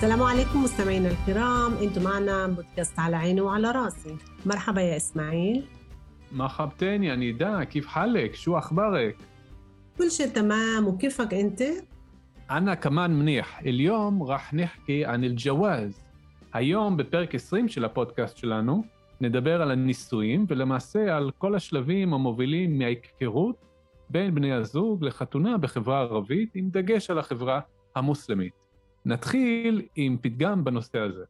السلام عليكم مستمعينا الكرام انتم معنا بودكاست على عيني وعلى راسي مرحبا يا اسماعيل مرحبتين يا نداء كيف حالك شو اخبارك كل شيء تمام وكيفك انت أنا كمان منيح اليوم راح نحكي عن الجواز היום בפרק 20 של הפודקאסט שלנו נדבר על הנישואים ולמעשה על כל השלבים המובילים מההיכרות בין בני הזוג לחתונה בחברה הערבית עם דגש על החברה המוסלמית. נתחיל עם פתגם בנושא הזה.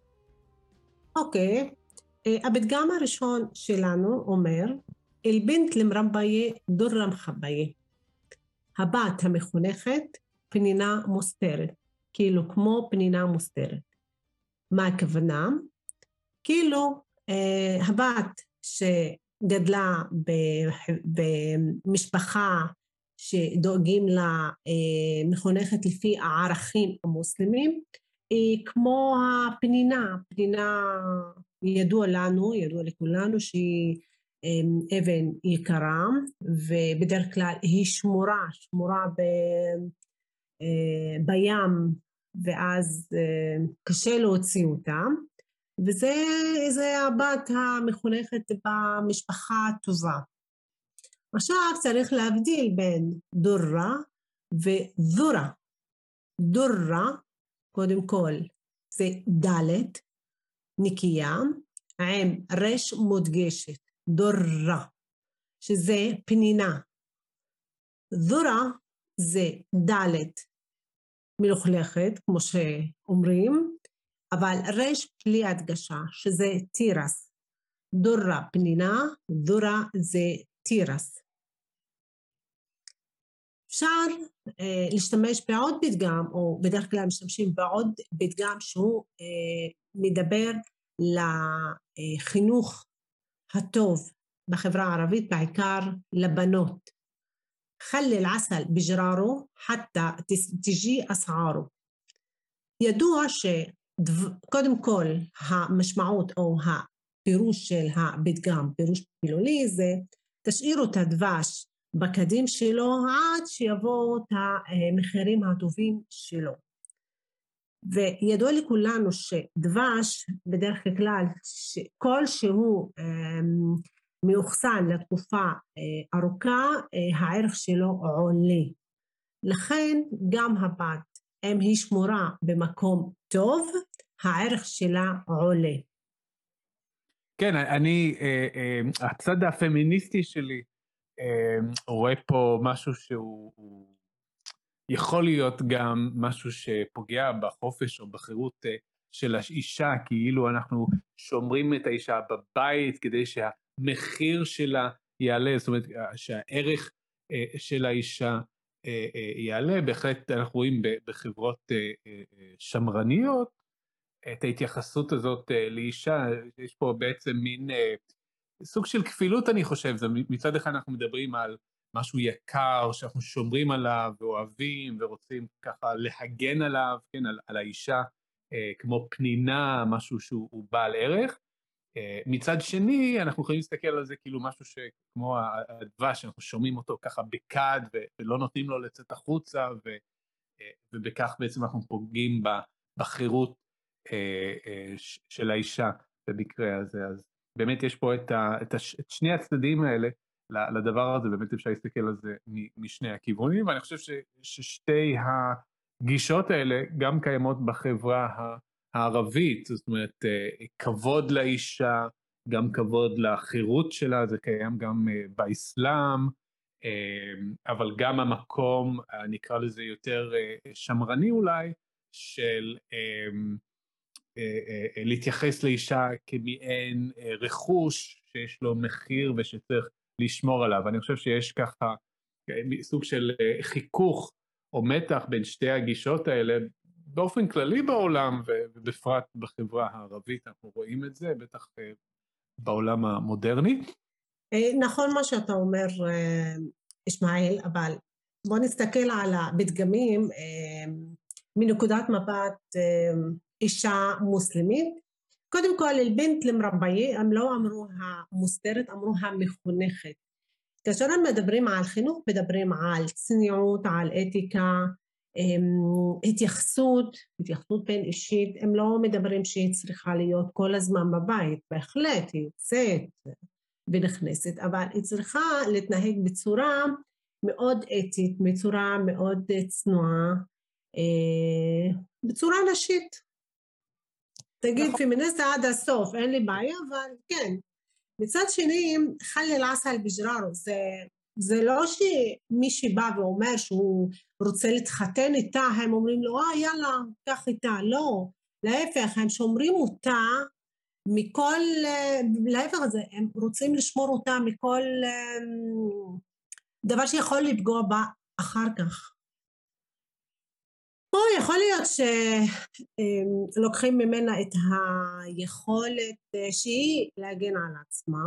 אוקיי, okay. הפתגם הראשון שלנו אומר, אל-בנט למרבייה דורא מחבייה. הבת המחונכת פנינה מוסתרת, כאילו כמו פנינה מוסתרת. מה הכוונה? כאילו אה, הבת שגדלה במשפחה שדואגים לה אה, לפי הערכים המוסלמים, היא כמו הפנינה, פנינה ידוע לנו, ידוע לכולנו שהיא אה, אבן יקרה ובדרך כלל היא שמורה, שמורה ב, אה, בים ואז קשה להוציא אותה וזה הבת המחונכת במשפחה הטובה. עכשיו צריך להבדיל בין דורה ודורה. דורה, קודם כל, זה ד' נקייה, עם רש מודגשת, דורה, שזה פנינה. דורה זה ד' מלוכלכת, כמו שאומרים, אבל רש בלי הדגשה, שזה תירס. דורה פנינה, דורה זה תירס. אפשר אה, להשתמש בעוד פתגם, או בדרך כלל משתמשים בעוד פתגם שהוא אה, מדבר לחינוך הטוב בחברה הערבית, בעיקר לבנות. חלי אל-עסל בג'רארו חתא תג'י אסעארו. ידוע שקודם כל המשמעות או הפירוש של הפתגם, פירוש מילולי זה תשאירו את הדבש בקדים שלו עד שיבואו את המחירים הטובים שלו. וידוע לכולנו שדבש בדרך כלל כל שהוא אמ, מאוחסן לתקופה אה, ארוכה אה, הערך שלו עולה. לכן גם הבת אם היא שמורה במקום טוב הערך שלה עולה. כן, אני, אה, הצד הפמיניסטי שלי רואה פה משהו שהוא יכול להיות גם משהו שפוגע בחופש או בחירות אה, של האישה, כאילו אנחנו שומרים את האישה בבית כדי שהמחיר שלה יעלה, זאת אומרת שהערך אה, של האישה אה, יעלה, בהחלט אנחנו רואים בחברות שמרניות את ההתייחסות הזאת לאישה, יש פה בעצם מין סוג של כפילות אני חושב, זה מצד אחד אנחנו מדברים על משהו יקר שאנחנו שומרים עליו ואוהבים ורוצים ככה להגן עליו, כן, על, על האישה אה, כמו פנינה, משהו שהוא בעל ערך. אה, מצד שני, אנחנו יכולים להסתכל על זה כאילו משהו שכמו הדבש, שאנחנו שומעים אותו ככה בכד ולא נותנים לו לצאת החוצה, ו, אה, ובכך בעצם אנחנו פוגעים בחירות אה, אה, של האישה במקרה הזה. אז באמת יש פה את, ה, את, הש, את שני הצדדים האלה לדבר הזה, באמת אפשר להסתכל על זה משני הכיוונים, ואני חושב ש, ששתי הגישות האלה גם קיימות בחברה הערבית, זאת אומרת, אה, כבוד לאישה, גם כבוד לחירות שלה, זה קיים גם אה, באסלאם, אה, אבל גם המקום, נקרא לזה יותר שמרני אולי, של להתייחס לאישה כמעין רכוש שיש לו מחיר ושצריך לשמור עליו. אני חושב שיש ככה סוג של חיכוך או מתח בין שתי הגישות האלה, באופן כללי בעולם, ובפרט בחברה הערבית אנחנו רואים את זה, בטח בעולם המודרני. נכון מה שאתה אומר, ישמעאל, אבל בוא נסתכל על הפתגמים מנקודת מבט אישה מוסלמית. קודם כל, אל-בנט למרביי, הם לא אמרו המוסתרת, אמרו המחונכת. כאשר הם מדברים על חינוך, מדברים על צניעות, על אתיקה, התייחסות, התייחסות בין אישית, הם לא מדברים שהיא צריכה להיות כל הזמן בבית, בהחלט, היא יוצאת ונכנסת, אבל היא צריכה להתנהג בצורה מאוד אתית, בצורה מאוד צנועה, אה, בצורה נשית. תגיד נכון. פמיניסטה עד הסוף, אין לי בעיה, אבל כן. מצד שני, חלי אל-עסל בג'רארו, זה, זה לא שמי שבא ואומר שהוא רוצה להתחתן איתה, הם אומרים לו, אה, יאללה, קח איתה. לא, להפך, הם שומרים אותה מכל, להפך הזה, הם רוצים לשמור אותה מכל אמ, דבר שיכול לפגוע בה אחר כך. פה יכול להיות שלוקחים ממנה את היכולת אה, שהיא להגן על עצמה,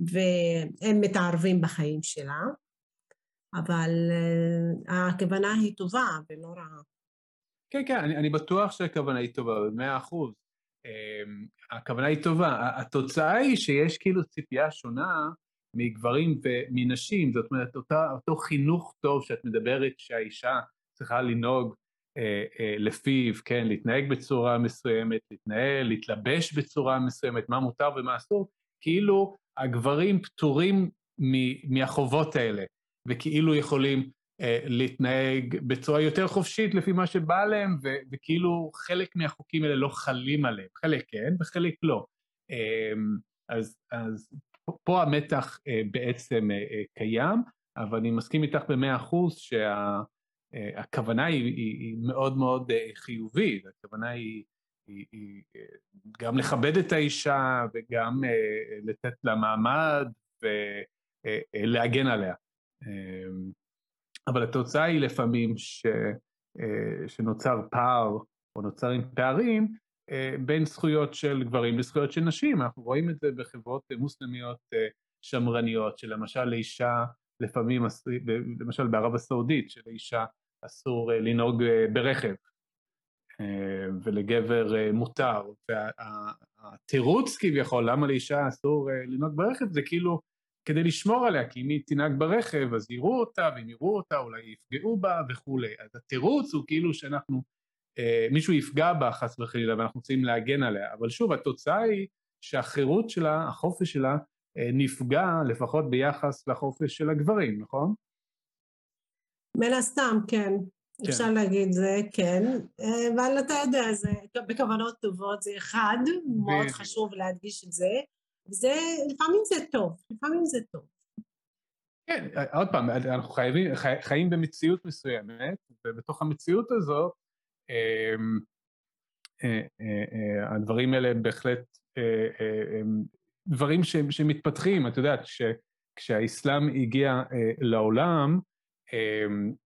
והם מתערבים בחיים שלה, אבל אה, הכוונה היא טובה ולא רעה. כן, כן, אני, אני בטוח שהכוונה היא טובה, במאה אחוז. הכוונה היא טובה. התוצאה היא שיש כאילו ציפייה שונה מגברים ומנשים, זאת אומרת, אותה, אותו חינוך טוב שאת מדברת שהאישה צריכה לנהוג אה, אה, לפיו, כן, להתנהג בצורה מסוימת, להתנהל, להתלבש בצורה מסוימת, מה מותר ומה אסור, כאילו הגברים פטורים מהחובות האלה, וכאילו יכולים אה, להתנהג בצורה יותר חופשית לפי מה שבא להם, ו- וכאילו חלק מהחוקים האלה לא חלים עליהם, חלק כן וחלק לא. אה, אז, אז פה המתח אה, בעצם אה, אה, קיים, אבל אני מסכים איתך במאה אחוז שה... אה, הכוונה היא, היא, היא מאוד מאוד אה, חיובית, הכוונה היא, היא, היא אה, גם לכבד את האישה וגם לתת לה מעמד ולהגן עליה. אבל התוצאה היא לפעמים ש, שנוצר פער או נוצרים פערים בין זכויות של גברים לזכויות של נשים. אנחנו רואים את זה בחברות מוסלמיות שמרניות, שלמשל לאישה לפעמים, למשל בערב הסעודית, שלאישה אסור אה, לנהוג אה, ברכב, אה, ולגבר מותר. והתירוץ כביכול, למה לאישה אסור לנהוג ברכב, זה כאילו כדי לשמור עליה, כי אם היא תנהג ברכב, אז יראו אותה, ואם יראו אותה אולי יפגעו בה וכולי. אז התירוץ הוא כאילו שאנחנו, מישהו יפגע בה חס וחלילה, ואנחנו רוצים להגן עליה. אבל שוב, התוצאה היא שהחירות שלה, החופש שלה, נפגע לפחות ביחס לחופש של הגברים, נכון? מן הסתם, כן. כן. אפשר להגיד זה, כן. אבל אתה יודע, זה בכוונות טובות, זה אחד, מאוד חשוב להדגיש את זה. וזה, לפעמים זה טוב, לפעמים זה טוב. כן, עוד פעם, אנחנו חייבים, חי, חיים במציאות מסוימת, ובתוך המציאות הזאת, אה, אה, אה, הדברים האלה בהחלט דברים שמתפתחים. את יודעת, כשהאסלאם הגיע לעולם, אמ,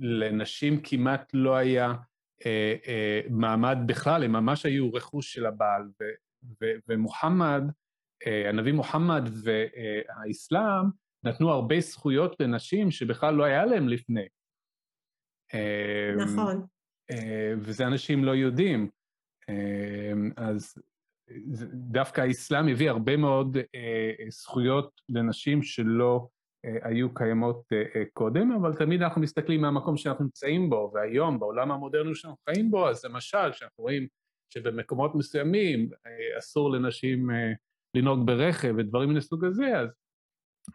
לנשים כמעט לא היה אה, אה, מעמד בכלל, הם ממש היו רכוש של הבעל, ומוחמד, אה, הנביא מוחמד והאסלאם נתנו הרבה זכויות לנשים שבכלל לא היה להם לפני. אמ, נכון. וזה אנשים לא יודעים. אמ, אז דווקא האסלאם הביא הרבה מאוד זכויות לנשים שלא היו קיימות אה, אה, קודם, אבל תמיד אנחנו מסתכלים מהמקום שאנחנו נמצאים בו, והיום בעולם המודרני שאנחנו חיים בו, אז למשל, כשאנחנו רואים שבמקומות מסוימים אסור לנשים לנהוג ברכב ודברים מן הסוג הזה, אז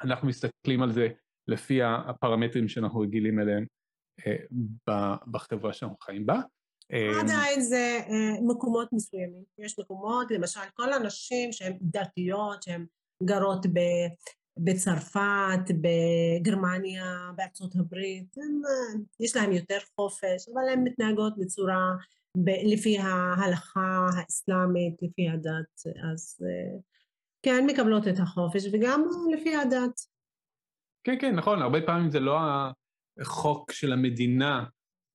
אנחנו מסתכלים על זה לפי הפרמטרים שאנחנו רגילים אליהם בחברה שאנחנו חיים בה. עדיין זה מקומות מסוימים. יש מקומות, למשל, כל הנשים שהן דתיות, שהן גרות בצרפת, בגרמניה, בארצות הברית, הם, יש להם יותר חופש, אבל הן מתנהגות בצורה, ב, לפי ההלכה האסלאמית, לפי הדת, אז כן מקבלות את החופש, וגם לפי הדת. כן, כן, נכון, הרבה פעמים זה לא חוק של המדינה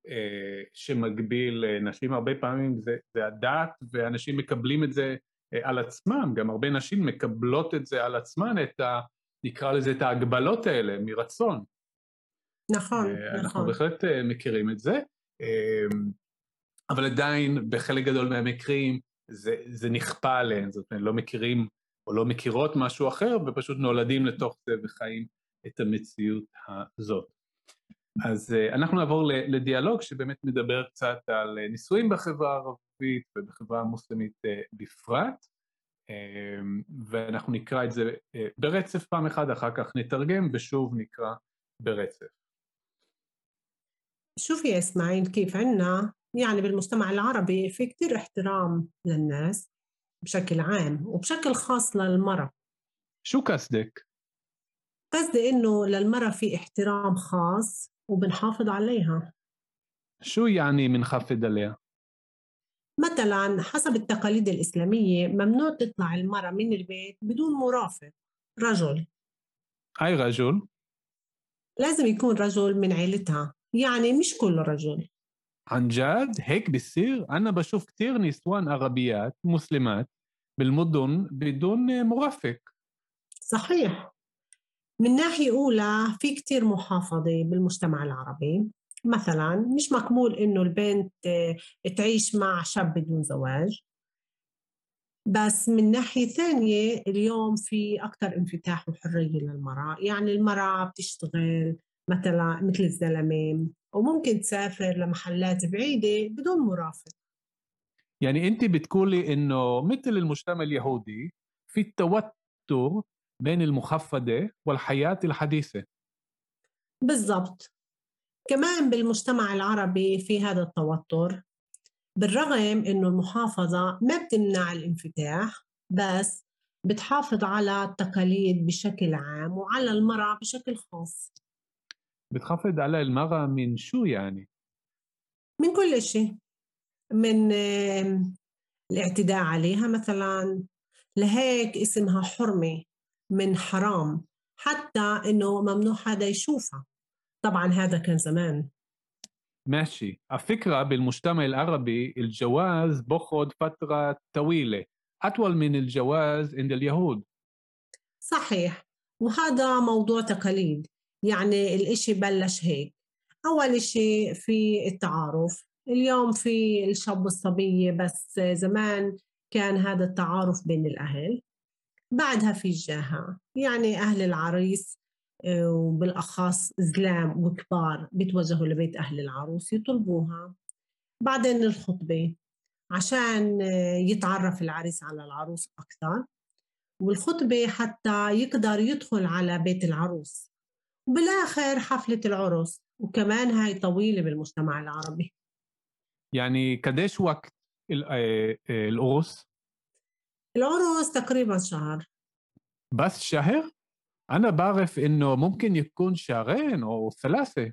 אה, שמגביל אה, נשים, הרבה פעמים זה, זה הדת, ואנשים מקבלים את זה אה, על עצמם, גם הרבה נשים מקבלות את זה על עצמן, את ה... נקרא לזה את ההגבלות האלה, מרצון. נכון, אנחנו נכון. אנחנו בהחלט מכירים את זה, אבל עדיין בחלק גדול מהמקרים זה, זה נכפה עליהן, זאת אומרת, לא מכירים או לא מכירות משהו אחר, ופשוט נולדים לתוך זה וחיים את המציאות הזאת. אז אנחנו נעבור לדיאלוג שבאמת מדבר קצת על נישואים בחברה הערבית ובחברה המוסלמית בפרט, ואנחנו נקרא את זה uh, ברצף פעם אחת, אחר כך נתרגם ושוב נקרא ברצף. شوف يا إسماعيل كيف عنا يعني بالمجتمع العربي في كتير احترام للناس بشكل عام وبشكل خاص للمرأة شو قصدك؟ قصدي إنه للمرأة في احترام خاص وبنحافظ عليها شو يعني بنخفض عليها؟ مثلا حسب التقاليد الإسلامية ممنوع تطلع المرأة من البيت بدون مرافق رجل. أي رجل؟ لازم يكون رجل من عيلتها يعني مش كل رجل. عن جد؟ هيك بيصير؟ أنا بشوف كتير نسوان عربيات مسلمات بالمدن بدون مرافق. صحيح. من ناحية أولى في كتير محافظة بالمجتمع العربي. مثلا مش مقبول إنه البنت تعيش مع شاب بدون زواج. بس من ناحية ثانية اليوم في أكثر انفتاح وحرية للمرأة. يعني المرأة بتشتغل مثلا مثل الزلمة وممكن تسافر لمحلات بعيدة بدون مرافق. يعني أنت بتقولي إنه مثل المجتمع اليهودي في التوتر بين المخفضة والحياة الحديثة. بالضبط. كمان بالمجتمع العربي في هذا التوتر بالرغم إنه المحافظة ما بتمنع الانفتاح بس بتحافظ على التقاليد بشكل عام وعلى المرأة بشكل خاص. بتحافظ على المرأة من شو يعني؟ من كل شيء من الاعتداء عليها مثلا. لهيك اسمها حرمة من حرام حتى إنه ممنوع حدا يشوفها. طبعا هذا كان زمان. ماشي. على فكرة بالمجتمع العربي الجواز بأخذ فترة طويلة. أطول من الجواز عند اليهود. صحيح. وهذا موضوع تقاليد. يعني الإشي بلش هيك. أول إشي في التعارف. اليوم في الشاب والصبية بس زمان كان هذا التعارف بين الأهل. بعدها في الجاهة. يعني أهل العريس وبالأخص زلام وكبار بيتوجهوا لبيت أهل العروس يطلبوها. بعدين الخطبة عشان آه، يتعرف العريس على العروس أكثر. والخطبة حتى يقدر يدخل على بيت العروس. وبالآخر حفلة العرس. وكمان هاي طويلة بالمجتمع العربي. يعني قديش وقت آه، العرس؟ العرس تقريبا شهر. بس شهر؟ أنا بعرف إنه ممكن يكون شهرين أو ثلاثة.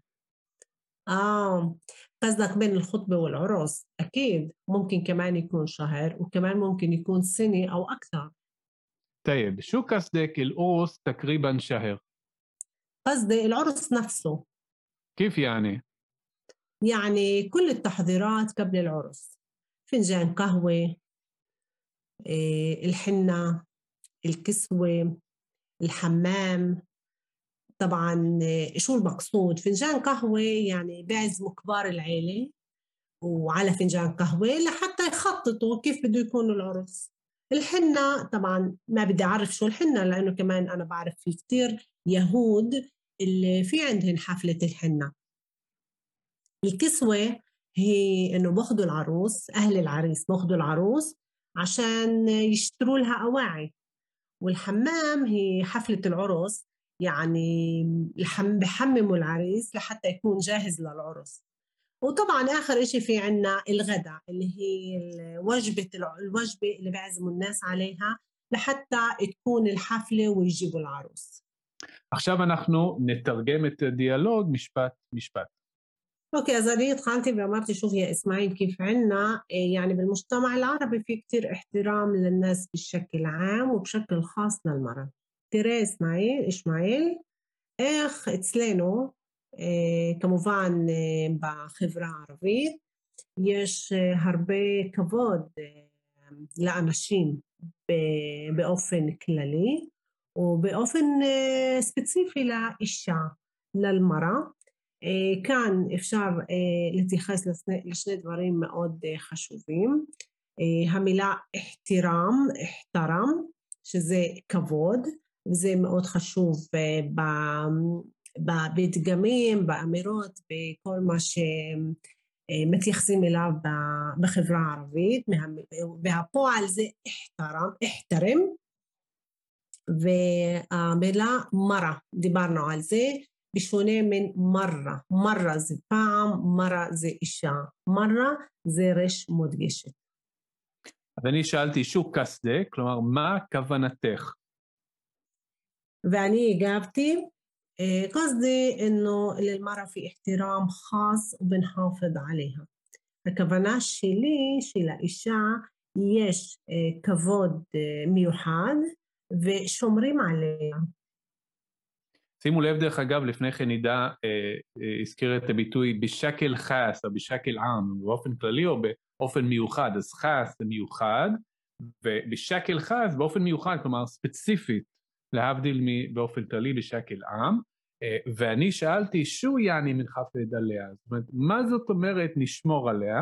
آه قصدك بين الخطبة والعرس أكيد. ممكن كمان يكون شهر وكمان ممكن يكون سنة أو أكثر. طيب شو قصدك العرس تقريبا شهر؟ قصدي العرس نفسه. كيف يعني؟ يعني كل التحضيرات قبل العرس. فنجان قهوة إيه، الحنة الكسوة. الحمام طبعا شو المقصود؟ فنجان قهوة يعني بيعزموا كبار العيلة وعلى فنجان قهوة لحتى يخططوا كيف بده يكون العرس. الحنة طبعا ما بدي أعرف شو الحنة لأنه كمان أنا بعرف في كتير يهود اللي في عندهم حفلة الحنة. الكسوة هي إنه بأخذوا العروس أهل العريس بأخذوا العروس عشان يشتروا لها أواعي. والحمام هي حفلة العرس يعني بحمموا العريس لحتى يكون جاهز للعرس وطبعا اخر إشي في عنا الغداء اللي هي الوجبه الوجبه اللي بيعزموا الناس عليها لحتى تكون الحفله ويجيبوا العروس עכשיו אנחנו נתרגם את הדיאלוג משפט משפט. اوكي אז אני התחלתי ואמרתי שוב يا اسماعيل كيف عنا يعني بالمجتمع العربي في كتير احترام للناس بشكل عام وبشكل خاص للمرأة ترى اسماعيل اسماعيل איך אצלנו כמובן בחברה הערבית יש הרבה כבוד לאנשים באופן כללי ובאופן ספציפי לאישה, למראה. כאן אפשר להתייחס לשני דברים מאוד חשובים. המילה אחתירם, אחתרם, שזה כבוד, וזה מאוד חשוב בדגמים, באמירות, בכל מה שמתייחסים אליו בחברה הערבית, והפועל זה אחתרם, אחתרם, והמילה מרה, דיברנו על זה, בשונה מן מרה, מרה זה פעם, מרה זה אישה, מרה זה רש מודגשת. אז אני שאלתי שו קסדה, כלומר, מה כוונתך? ואני הגבתי, قصدي إنه للمرأة في احترام خاص وبنحافظ عليها. הכוונה שלי שלאישה יש כבוד מיוחד ושומרים עליה. שימו לב דרך אגב, לפני כן נידה הזכיר את הביטוי בשקל חס או בשקל עם, באופן כללי או באופן מיוחד, אז חס זה מיוחד, ובשקל חס באופן מיוחד, כלומר ספציפית, להבדיל באופן כללי בשקל עם, ואני שאלתי שו יעני מנחפד עליה, זאת אומרת, מה זאת אומרת נשמור עליה?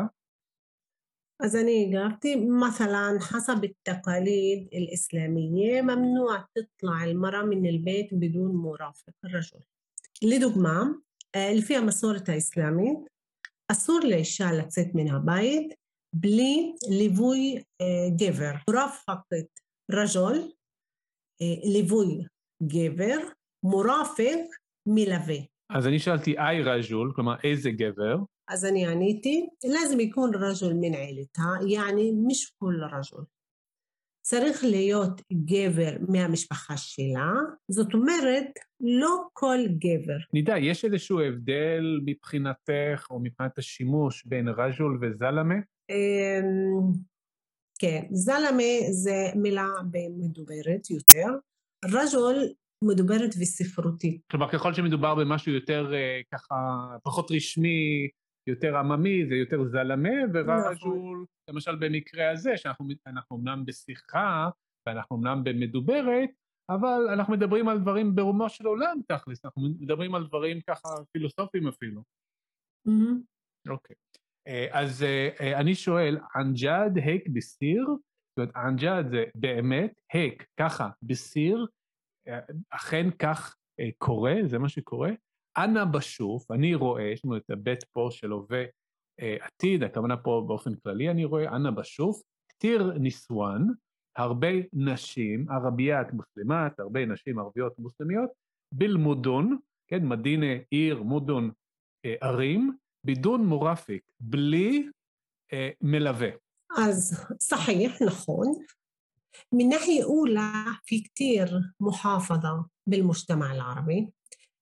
אז אני הגבתי, مثلا حسب التقاليد الإسلامية ممنوع تطلع المرأة من البيت بدون مرافق الرجل. לדוגמה, לפי המסורת האסלאמית, אסור לאישה לצאת מן הבית בלי ליווי גבר. מורפקת רג'ול, ליווי גבר, מורפק מלווה. אז אני שאלתי איי רג'ול, כלומר איזה גבר? אז אני עניתי, لازم يكون رجل من عيلتها, يعني مش كل رجل. צריך להיות גבר מהמשפחה שלה, זאת אומרת, לא כל גבר. נידה, יש איזשהו הבדל מבחינתך או מבחינת השימוש בין רג'ול וזלמה? כן, זלמה זה מילה מדוברת יותר, רג'ול מדוברת וספרותית. כלומר, ככל שמדובר במשהו יותר ככה, פחות רשמי, יותר עממי, זה יותר זלמה, ורג'ול, למשל במקרה הזה, שאנחנו אמנם בשיחה, ואנחנו אמנם במדוברת, אבל אנחנו מדברים על דברים ברומו של עולם תכלס, אנחנו מדברים על דברים ככה פילוסופיים אפילו. אוקיי. אז אני שואל, אנג'אד היק בסיר? זאת אומרת, אנג'אד זה באמת, היק, ככה, בסיר, אכן כך קורה, זה מה שקורה? אנא בשוף, אני רואה, יש לנו את הבית פה של הווה עתיד, הכוונה פה באופן כללי, אני רואה אנא בשוף, כתיר ניסואן, הרבה נשים, ערביית מוסלמת, הרבה נשים ערביות מוסלמיות, בלמודון, כן, מדינה עיר, מודון ערים, בידון מורפיק, בלי אה, מלווה. אז صحيح נכון. من ناحية أولى في كتير محافظة بالمجتمع العربي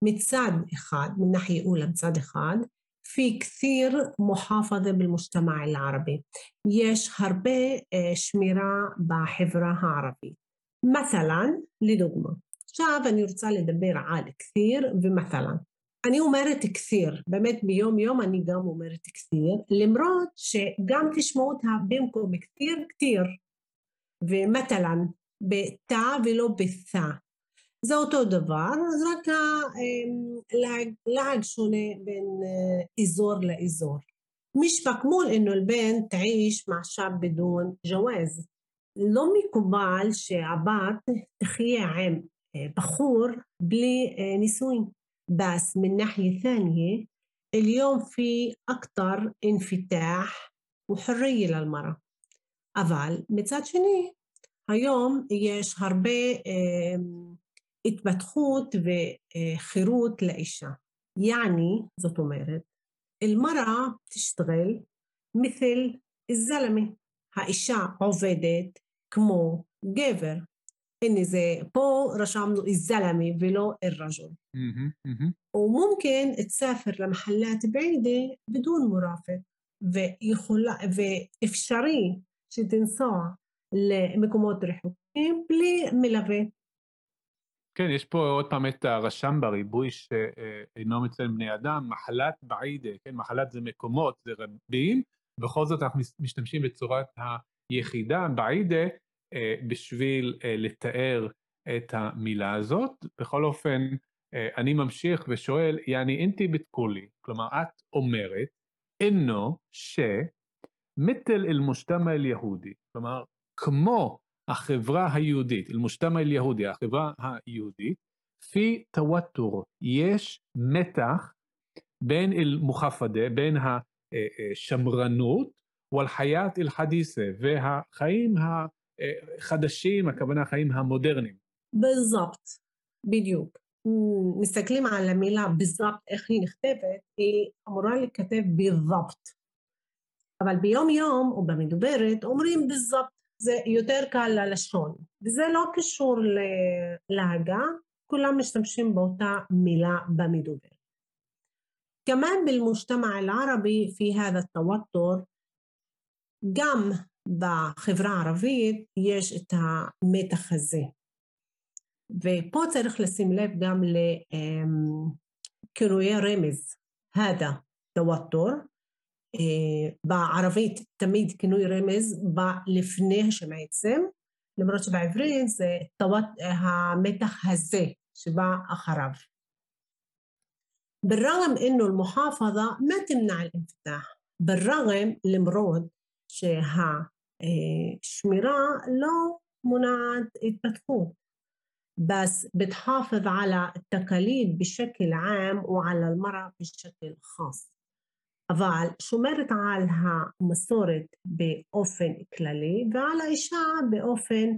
מצד אחד, من ناحية أولى מצד אחד, في كثير محافظة بالمجتمع العربي יש הרבה uh, שמירה בחברה הערבית. مثلا, לדוגמה, עכשיו אני רוצה לדבר על כתיר ומת'לן. אני אומרת כתיר, באמת ביום יום אני גם אומרת כתיר, למרות שגם תשמעו אותה במקום כתיר, כתיר. ומת'לן, בתא ולא בתא. זה אותו דבר, אז רק לעג שונה בין אזור לאזור. مش مقبول إنه البنت تعيش مع شاب بدون جواز. לא מקובל שהבת תחיה עם בחור בלי נישואים. بس من ناحية ثانية اليوم في أكتر انفتاح وحرية للمرأة. אבל מצד שני, היום יש הרבה התפתחות וחירות לאישה. יעני, זאת אומרת, אל-מראה תשתגל מתל א-זלמה. האישה עובדת כמו גבר. הנה זה, פה רשמנו א-זלמה ולא א-רג'ל. ומומכן תסאפר למחלת בעידה בדון מורפת, ואפשרי שתנסוע למקומות רחוקים בלי מלווה. כן, יש פה עוד פעם את הרשם בריבוי שאינו מציין בני אדם, מחלת בעידה, כן, מחלת זה מקומות, זה רבים, בכל זאת אנחנו משתמשים בצורת היחידה, בעידה, אה, בשביל אה, לתאר את המילה הזאת. בכל אופן, אה, אני ממשיך ושואל, יעני אינתי בתקולי, כלומר, את אומרת, אינו שמתל אל מושתמא אל יהודי, כלומר, כמו החברה היהודית, אל מושתמא אל יהודי, החברה היהודית, פי טוואטור, יש מתח בין אל מוחפדה, בין השמרנות, ועל חיית אל חדיסה, והחיים החדשים, הכוונה החיים המודרניים. בזאפט, בדיוק. מסתכלים על המילה בזאפט, איך היא נכתבת, היא אמורה להיכתב בזאפט. אבל ביום יום או במדוברת אומרים בזאפט, זה יותר קל ללשון. וזה לא קשור להגה, כולם משתמשים באותה מילה במדובר. كمان بالمجتمع العربي في هذا التوتر גם בחברה הערבית יש את המתח הזה. ופה צריך לשים לב גם לכינויי רמז, הדה, توتر, בערבית תמיד כינוי רמז בא לפני השם עצם, למרות שבעברית זה המתח הזה שבא אחריו. بالرغم انه المحافظة ما تمنع الانفتاح بالرغم למרות שהשמירה לא מונעת התפתחות بس بتحافظ على التقاليد بشكل عام وعلى المرأة بشكل خاص אבל שומרת על המסורת באופן כללי ועל האישה באופן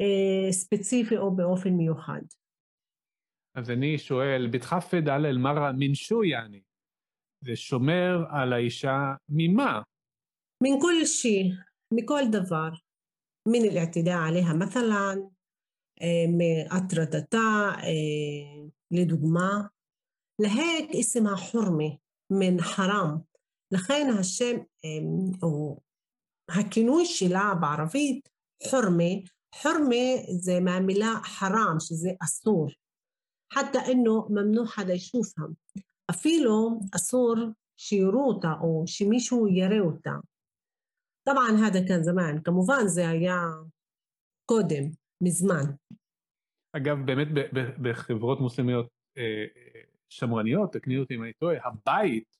אה, ספציפי או באופן מיוחד. אז אני שואל, בתחפד על אל-מרה מנשו יעני, זה שומר על האישה ממה? מן כל שי, מכל דבר. מן אל-עתידה עליה מתלן, אה, מהטרדתה, אה, לדוגמה. להק איסם החורמי, מן חרם. לכן השם, או הכינוי שלה בערבית, חורמה, חורמה זה מהמילה חרם, שזה אסור. حتى انه ممنوع حدا يشوفها אפילו אסור שיראו אותה או שמישהו יראה אותה. طبعا هذا كان زمان, כמובן זה היה קודם, מזמן. אגב, באמת בחברות מוסלמיות שמרניות, תקני אותי אם אני טועה, הבית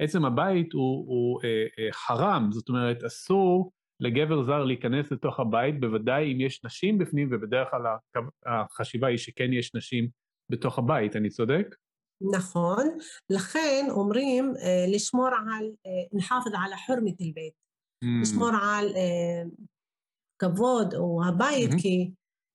עצם הבית הוא, הוא אה, אה, חרם, זאת אומרת אסור לגבר זר להיכנס לתוך הבית, בוודאי אם יש נשים בפנים, ובדרך כלל החשיבה היא שכן יש נשים בתוך הבית, אני צודק? נכון, לכן אומרים אה, לשמור על, אה, נחפד על החורמת אל-בית, mm. לשמור על אה, כבוד או הבית, mm-hmm. כי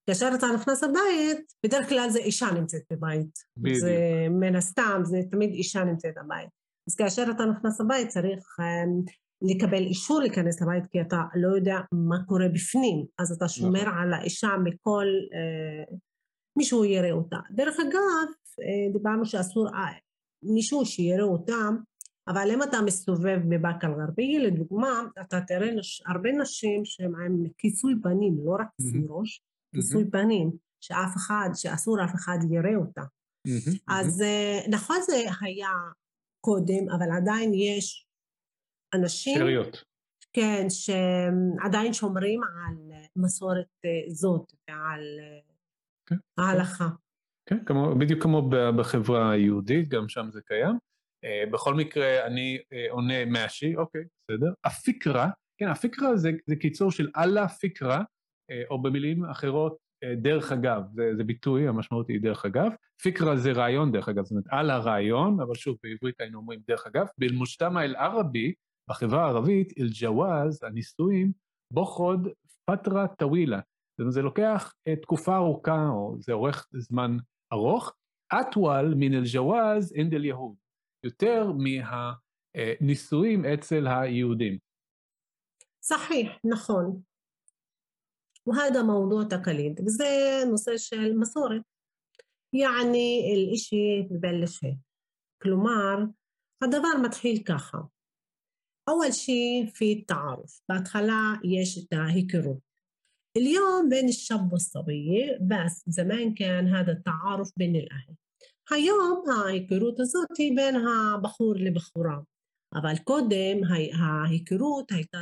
כאשר אתה נכנס לבית, בדרך כלל זה אישה נמצאת בבית. בדיוק. זה מן הסתם, זה תמיד אישה נמצאת בבית. אז כאשר אתה נכנס לבית צריך um, לקבל אישור להיכנס לבית כי אתה לא יודע מה קורה בפנים, אז אתה שומר נכון. על האישה מכל, uh, מישהו יראה אותה. דרך אגב, uh, דיברנו שאסור uh, מישהו שיראה אותה, אבל אם אתה מסתובב בבאקה אל-גרבייה, לדוגמה, אתה תראה נש... הרבה נשים שהן עם כיסוי פנים, לא רק כיסוי mm-hmm. ראש, כיסוי mm-hmm. פנים, שאף אחד, שאסור אף אחד יראה אותה. Mm-hmm. אז mm-hmm. נכון זה היה קודם, אבל עדיין יש אנשים... שאריות. כן, שעדיין שומרים על מסורת אה, זאת ועל כן, ההלכה. כן, כמו, בדיוק כמו בחברה היהודית, גם שם זה קיים. בכל מקרה, אני עונה מהשי, אוקיי, בסדר. הפיקרה, כן, הפיקרה זה, זה קיצור של אללה פיקרה, uh, או במילים אחרות, דרך אגב, זה, זה ביטוי, המשמעות היא דרך אגב. פיקרה זה רעיון דרך אגב, זאת אומרת על הרעיון, אבל שוב, בעברית היינו אומרים דרך אגב. באל-מושתמא אל-ערבי, בחברה הערבית, אל-ג'ווז, הנישואים, בוחוד פטרה טווילה. זאת אומרת, זה לוקח תקופה ארוכה, או זה אורך זמן ארוך. אטוול מן אל-ג'ווז אינד אל-יהוד. יותר מהנישואים אצל היהודים. صحيح, נכון. وهذا موضوع تقاليد وزي نص المصورة يعني الإشي ببلش هيك كلومار הדבר מתחיל ככה. أول شيء في التعارف בהתחלה יש את ההיכרות. اليوم بين الشاب والصبية بس زمان كان هذا التعارف بين الأهل היום ההיכרות הזאת היא בין הבחור לבחורה, אבל קודם ההיכרות הייתה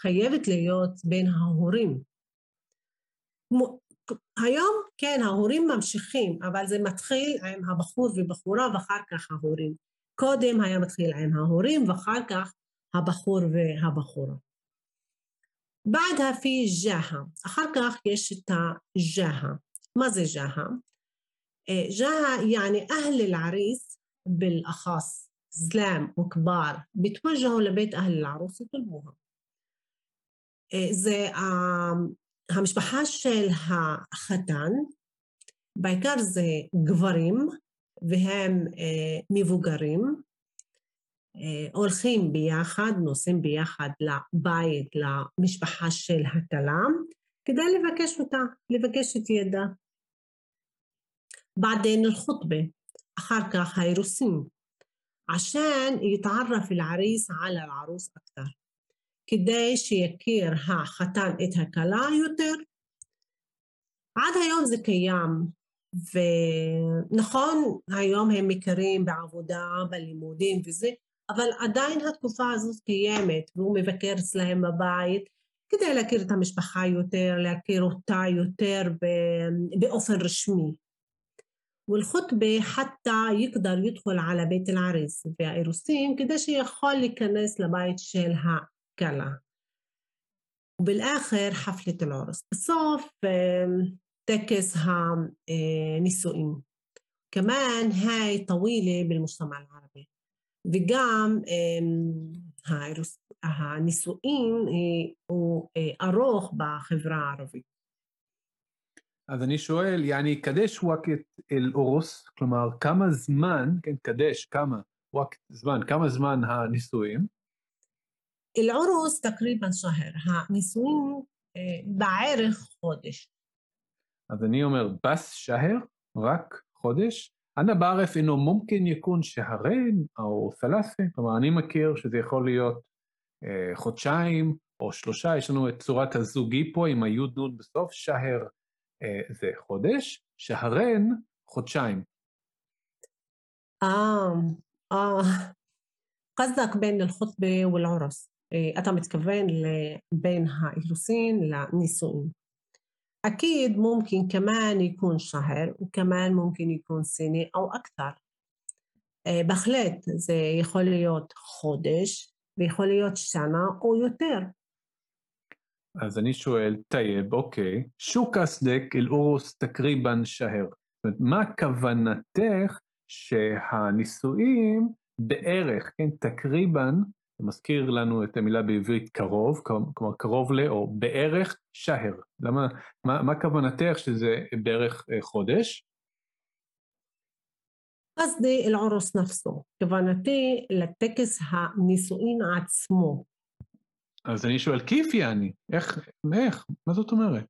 חייבת להיות בין ההורים. היום כן ההורים ממשיכים אבל זה מתחיל עם הבחור ובחורה ואחר כך ההורים קודם היה מתחיל עם ההורים ואחר כך הבחור והבחורה. בעד הפי ג'הה, אחר כך יש את הג'הה, מה זה ג'הה? אה, ג'הה יעני אהל אל-עריס באל-אחס, זלם וכבר, בתמוז'הו לבית אהל אל-ערוס וכלבוה. אה, זה אה, המשפחה של החתן, בעיקר זה גברים והם מבוגרים, הולכים ביחד, נוסעים ביחד לבית, למשפחה של הכלה, כדי לבקש אותה, לבקש את ידה. بعدين الخطبة אחר כך האירוסים عشان يتعرف العريس على العروس أكثر כדי שיכיר החתן את הכלה יותר. עד היום זה קיים, ונכון, היום הם מכירים בעבודה, בלימודים וזה, אבל עדיין התקופה הזאת קיימת, והוא מבקר אצלהם בבית כדי להכיר את המשפחה יותר, להכיר אותה יותר באופן רשמי. والخطبة حتى يقدر يدخل على بيت العريس והאירוסין כדי שיכול להיכנס לבית של הכלה. ובאלאחר חפלת العرس. בסוף טקס הנישואים. كمان هاي طويلة بالمجتمع العربي וגם הנישואים הוא ארוך בחברה הערבית. אז אני שואל, יעני, קדש וואקת אל אורוס, כלומר, כמה זמן, כן, קדש, כמה, וואקת זמן, כמה זמן הנישואים? אל-עורוס תקריבן שהר, הנישואים בערך חודש. אז אני אומר, בס שהר, רק חודש? אנא בערף אינו מומקן יקון שהרן או סלאסה, כלומר, אני מכיר שזה יכול להיות אה, חודשיים או שלושה, יש לנו את צורת הזוגי פה עם היוד נון בסוף, שהר זה חודש, שהרן חודשיים. אה, אה, قصدك בין الخطبة والعرس אתה מתכוון בין האירוסין לנישואין. أكيد ممكن كمان يكون شهر وكمان ممكن يكون سنة أو أكثر. בהחלט זה יכול להיות חודש ויכול להיות שנה או יותר. אז אני שואל, טייב, אוקיי, שוקס דק אל אורוס תקריבן שהר. זאת אומרת, מה כוונתך שהנישואים בערך, כן, תקריבן, זה מזכיר לנו את המילה בעברית קרוב, כלומר קרוב ל, או בערך שהר. למה, מה, מה כוונתך שזה בערך חודש? قصدي العرس نفسه كوانتي للتكس הנישואין עצמו אז אני שואל, כיף יעני? איך, איך? מה זאת אומרת?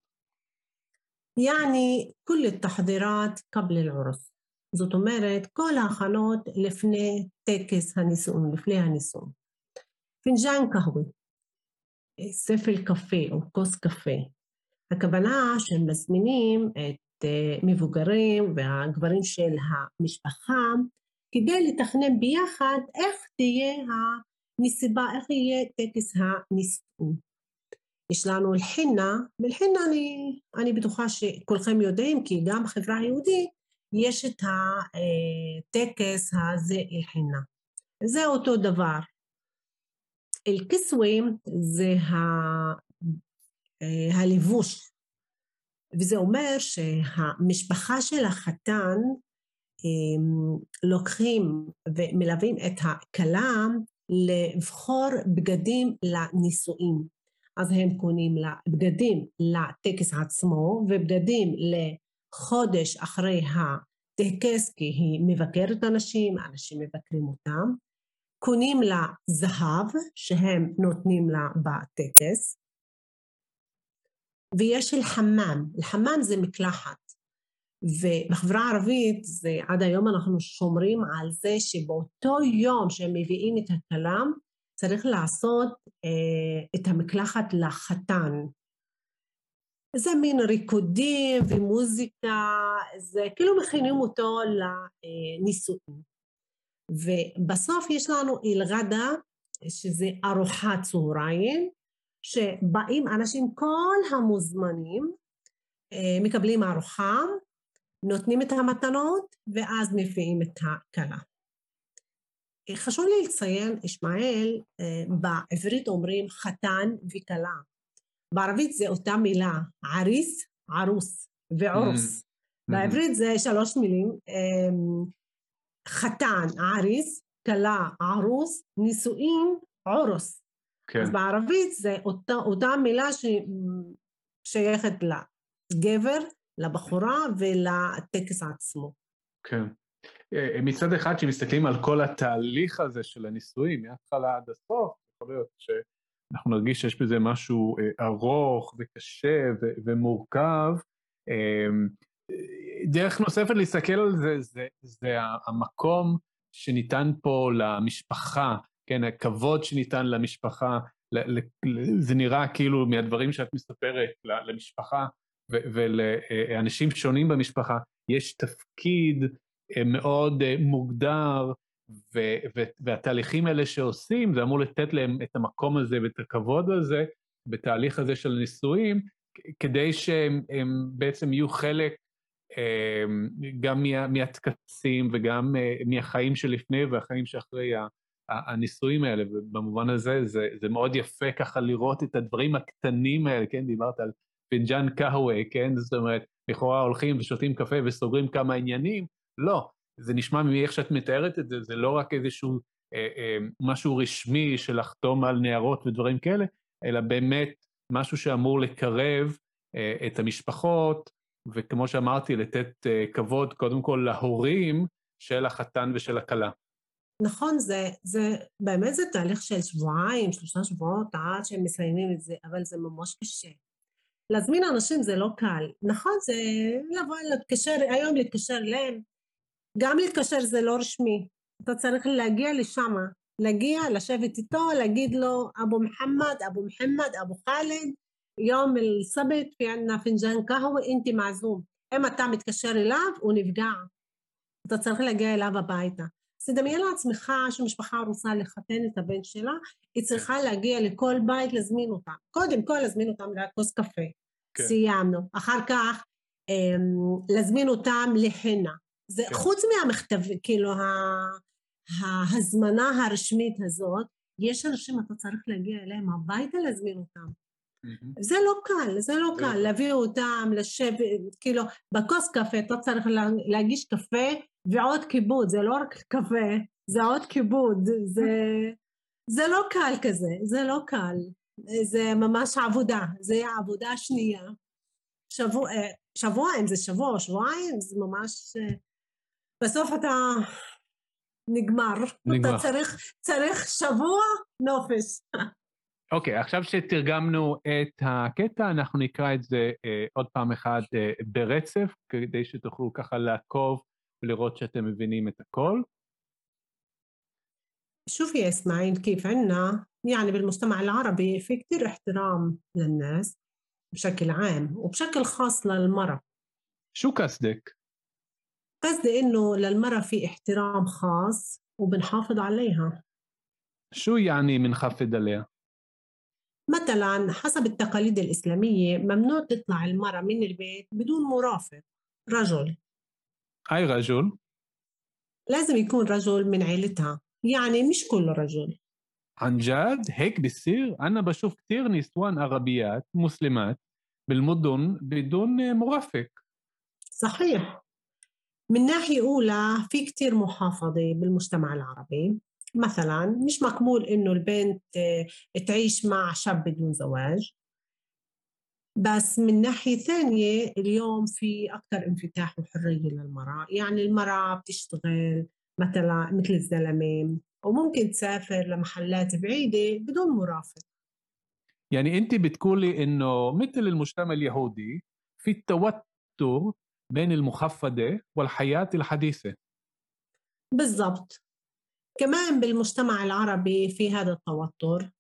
يعني كل التحضيرات قبل العرس זאת אומרת, כל ההכנות לפני טקס הנישואין, לפני הנישואין. פינג'אן קהווה, ספל קפה או כוס קפה. הכוונה שהם מזמינים את מבוגרים והגברים של המשפחה כדי לתכנן ביחד איך תהיה מסיבה איך יהיה טקס הנישואין. יש לנו אל-חינה, ואל-חינה אני, אני בטוחה שכולכם יודעים, כי גם בחברה היהודית יש את הטקס הזה אל-חינה. זה אותו דבר. אל-כסווה זה ה... הלבוש, וזה אומר שהמשפחה של החתן לוקחים ומלווים את הכלה לבחור בגדים לנישואים. אז הם קונים לה בגדים לטקס עצמו ובגדים לחודש אחרי הטקס כי היא מבקרת אנשים, אנשים מבקרים אותם. קונים לה זהב שהם נותנים לה בטקס. ויש אל-חמאם, אל-חמאם זה מקלחת. ובחברה הערבית זה עד היום אנחנו שומרים על זה שבאותו יום שהם מביאים את הכלה צריך לעשות אה, את המקלחת לחתן. זה מין ריקודים ומוזיקה, זה כאילו מכינים אותו לנישואים. ובסוף יש לנו אלגדה, שזה ארוחת צהריים, שבאים אנשים, כל המוזמנים, אה, מקבלים ארוחה, נותנים את המתנות, ואז מביאים את הכלה. חשוב לי לציין, ישמעאל, אה, בעברית אומרים חתן וכלה. בערבית זה אותה מילה, עריס, ערוס ועורוס. Mm-hmm. בעברית זה שלוש מילים, חתן, עריס, כלה, ערוס, נישואין, עורוס. כן. אז בערבית זה אותה, אותה מילה ששייכת לגבר, לבחורה ולטקס עצמו. כן. אה, מצד אחד, כשמסתכלים על כל התהליך הזה של הנישואים, מההתחלה עד הסוף, יכול להיות ש... אנחנו נרגיש שיש בזה משהו אה, ארוך וקשה ומורכב. דרך נוספת להסתכל על זה, זה, זה המקום שניתן פה למשפחה, כן, הכבוד שניתן למשפחה, זה נראה כאילו מהדברים שאת מספרת למשפחה ולאנשים שונים במשפחה, יש תפקיד אה, מאוד אה, מוגדר והתהליכים האלה שעושים, זה אמור לתת להם את המקום הזה ואת הכבוד הזה בתהליך הזה של נישואים, כדי שהם בעצם יהיו חלק גם מה, מהטקסים וגם אה, מהחיים שלפני והחיים שאחרי הנישואים האלה, ובמובן הזה זה, זה מאוד יפה ככה לראות את הדברים הקטנים האלה, כן, דיברת על פינג'אן קהווה, כן, זאת אומרת, לכאורה הולכים ושותים קפה וסוגרים כמה עניינים, לא, זה נשמע מאיך שאת מתארת את זה, זה לא רק איזשהו אה, אה, משהו רשמי של לחתום על נערות ודברים כאלה, אלא באמת משהו שאמור לקרב אה, את המשפחות, וכמו שאמרתי, לתת אה, כבוד קודם כל להורים של החתן ושל הכלה. נכון, זה, זה באמת זה תהליך של שבועיים, שלושה שבועות עד שהם מסיימים את זה, אבל זה ממש קשה. להזמין אנשים זה לא קל. נכון, זה לבוא, להתקשר, היום להתקשר אליהם, גם להתקשר זה לא רשמי, אתה צריך להגיע לשם, להגיע, לשבת איתו, להגיד לו אבו מוחמד, אבו מוחמד, אבו חאלד, יום אל-סבת في ענה פינג'אן קהווה, אינתי מעזום. אם אתה מתקשר אליו, הוא נפגע. אתה צריך להגיע אליו הביתה. אז תדמיין לעצמך שמשפחה רוצה לחתן את הבן שלה, היא צריכה להגיע לכל בית להזמין אותם. קודם כל להזמין אותם לכוס קפה. כן. סיימנו. אחר כך אמ, להזמין אותם לחינה. זה כן. חוץ מהמכתב, כאילו ההזמנה הרשמית הזאת, יש אנשים, אתה צריך להגיע אליהם הביתה להזמין אותם. Mm-hmm. זה לא קל, זה לא קל, להביא אותם, לשבת, כאילו, בכוס קפה אתה צריך להגיש קפה ועוד כיבוד, זה לא רק קפה, זה עוד כיבוד, זה, זה לא קל כזה, זה לא קל, זה ממש עבודה, זה העבודה השנייה. שבוע, אה, שבוע, אם זה שבוע, שבועיים, זה ממש אה, בסוף אתה נגמר. נגמר. אתה צריך, צריך שבוע נופש. אוקיי, okay, עכשיו שתרגמנו את הקטע, אנחנו נקרא את זה אה, עוד פעם אחת אה, ברצף, כדי שתוכלו ככה לעקוב ולראות שאתם מבינים את הכל. شوفي يا إسماعيل كيف عنا يعني بالمجتمع العربي في كتير احترام للناس بشكل عام وبشكل خاص للمرأة شو قصدك؟ قصدي إنه للمرأة في احترام خاص وبنحافظ عليها شو يعني بنخفض عليها؟ مثلا حسب التقاليد الإسلامية ممنوع تطلع المرأة من البيت بدون مرافق رجل. أي رجل؟ لازم يكون رجل من عيلتها يعني مش كل رجل. عن جد؟ هيك بصير أنا بشوف كثير نسوان عربيات مسلمات بالمدن بدون مرافق. صحيح. من ناحية أولى في كتير محافظة بالمجتمع العربي. مثلا مش مقبول إنه البنت تعيش مع شاب بدون زواج. بس من ناحية ثانية اليوم في أكثر انفتاح وحرية للمرأة. يعني المرأة بتشتغل مثلا مثل الزلمة وممكن تسافر لمحلات بعيدة بدون مرافق. يعني أنت بتقولي إنه مثل المجتمع اليهودي في التوتر بين المخفضة والحياة الحديثة. بالضبط. كمان بالمجتمع العربي في هذا التوتر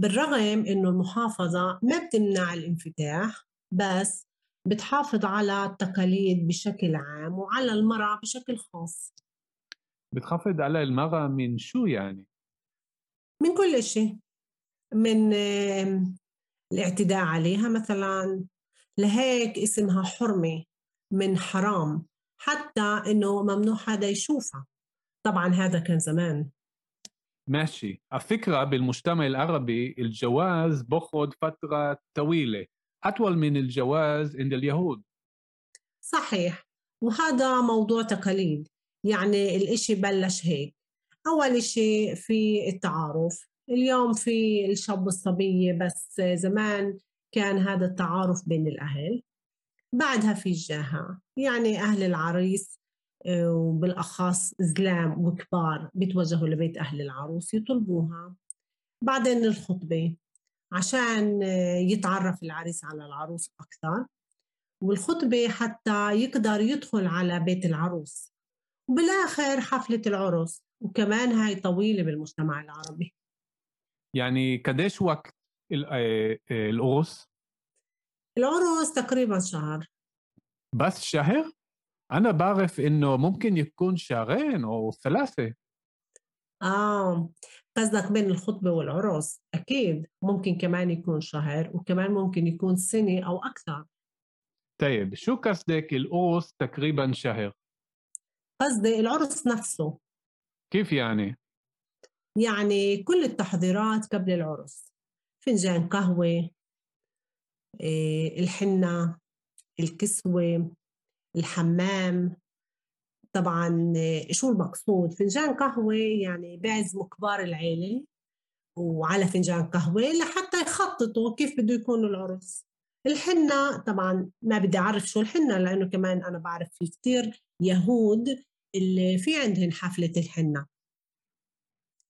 بالرغم إنه المحافظة ما بتمنع الانفتاح بس بتحافظ على التقاليد بشكل عام وعلى المرأة بشكل خاص. بتخفض على المرأة من شو يعني؟ من كل شيء من الاعتداء عليها مثلا. لهيك اسمها حرمة من حرام حتى إنه ممنوع حدا يشوفها. طبعا هذا كان زمان. ماشي. الفكرة بالمجتمع العربي الجواز بخد فترة طويلة. أطول من الجواز عند اليهود. صحيح. وهذا موضوع تقاليد. يعني الإشي بلش هيك. أول إشي في التعارف. اليوم في الشاب والصبية بس زمان كان هذا التعارف بين الأهل. بعدها في الجاهة. يعني أهل العريس وبالأخص زلام وكبار بيتوجهوا لبيت أهل العروس يطلبوها. بعدين الخطبة عشان آه، يتعرف العريس على العروس أكثر. والخطبة حتى يقدر يدخل على بيت العروس. وبالآخر حفلة العرس. وكمان هاي طويلة بالمجتمع العربي. يعني قديش وقت آه، العرس؟ العرس تقريبا شهر. بس شهر؟ أنا بعرف إنه ممكن يكون شهرين أو ثلاثة. آه قصدك بين الخطبة والعرس أكيد. ممكن كمان يكون شهر وكمان ممكن يكون سنة أو أكثر. طيب شو قصدك العرس تقريبا شهر؟ قصدي العرس نفسه. كيف يعني؟ يعني كل التحضيرات قبل العرس. فنجان قهوة إيه، الحنة الكسوة. الحمام طبعا شو المقصود؟ فنجان قهوة يعني بيعزموا كبار العيلة وعلى فنجان قهوة لحتى يخططوا كيف بده يكون العرس. الحنة طبعا ما بدي أعرف شو الحنة لأنه كمان أنا بعرف في كتير يهود اللي في عندهم حفلة الحنة.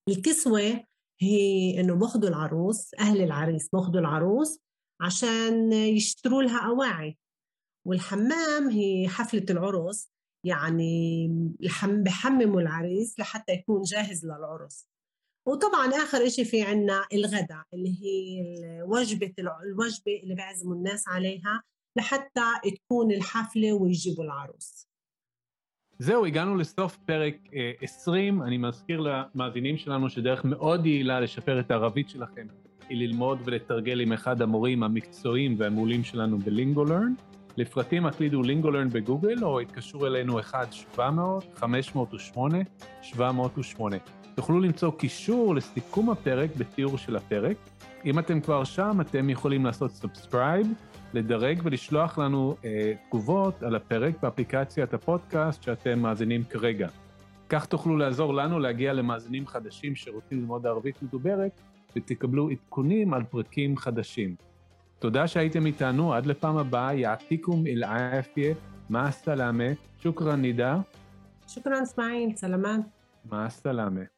الكسوة هي إنه بأخذوا العروس أهل العريس بأخذوا العروس عشان يشتروا لها أواعي. والحمام هي حفلة العرس يعني بحمموا العريس لحتى يكون جاهز للعرس وطبعا اخر شيء في عنا الغداء اللي هي الوجبه الوجبه اللي بيعزموا الناس عليها لحتى تكون الحفله ويجيبوا العروس זהו, הגענו לסוף פרק 20. אני מזכיר למאזינים שלנו שדרך מאוד יעילה לשפר את הערבית שלכם היא ללמוד ולתרגל עם אחד המורים המקצועיים והמעולים שלנו בלינגולרן. לפרטים הקלידו לינגולרן בגוגל או התקשרו אלינו 1-700-508-708. תוכלו למצוא קישור לסיכום הפרק בתיאור של הפרק. אם אתם כבר שם, אתם יכולים לעשות subscribe, לדרג ולשלוח לנו אה, תגובות על הפרק באפליקציית הפודקאסט שאתם מאזינים כרגע. כך תוכלו לעזור לנו להגיע למאזינים חדשים שרוצים ללמוד ערבית מדוברת, ותקבלו עדכונים על פרקים חדשים. תודה שהייתם איתנו, עד לפעם הבאה, يعطيكم العافية, مع السلامة, שוכרן נידה. שוכרן סמאעיל, סלמת. מה הסלאמה.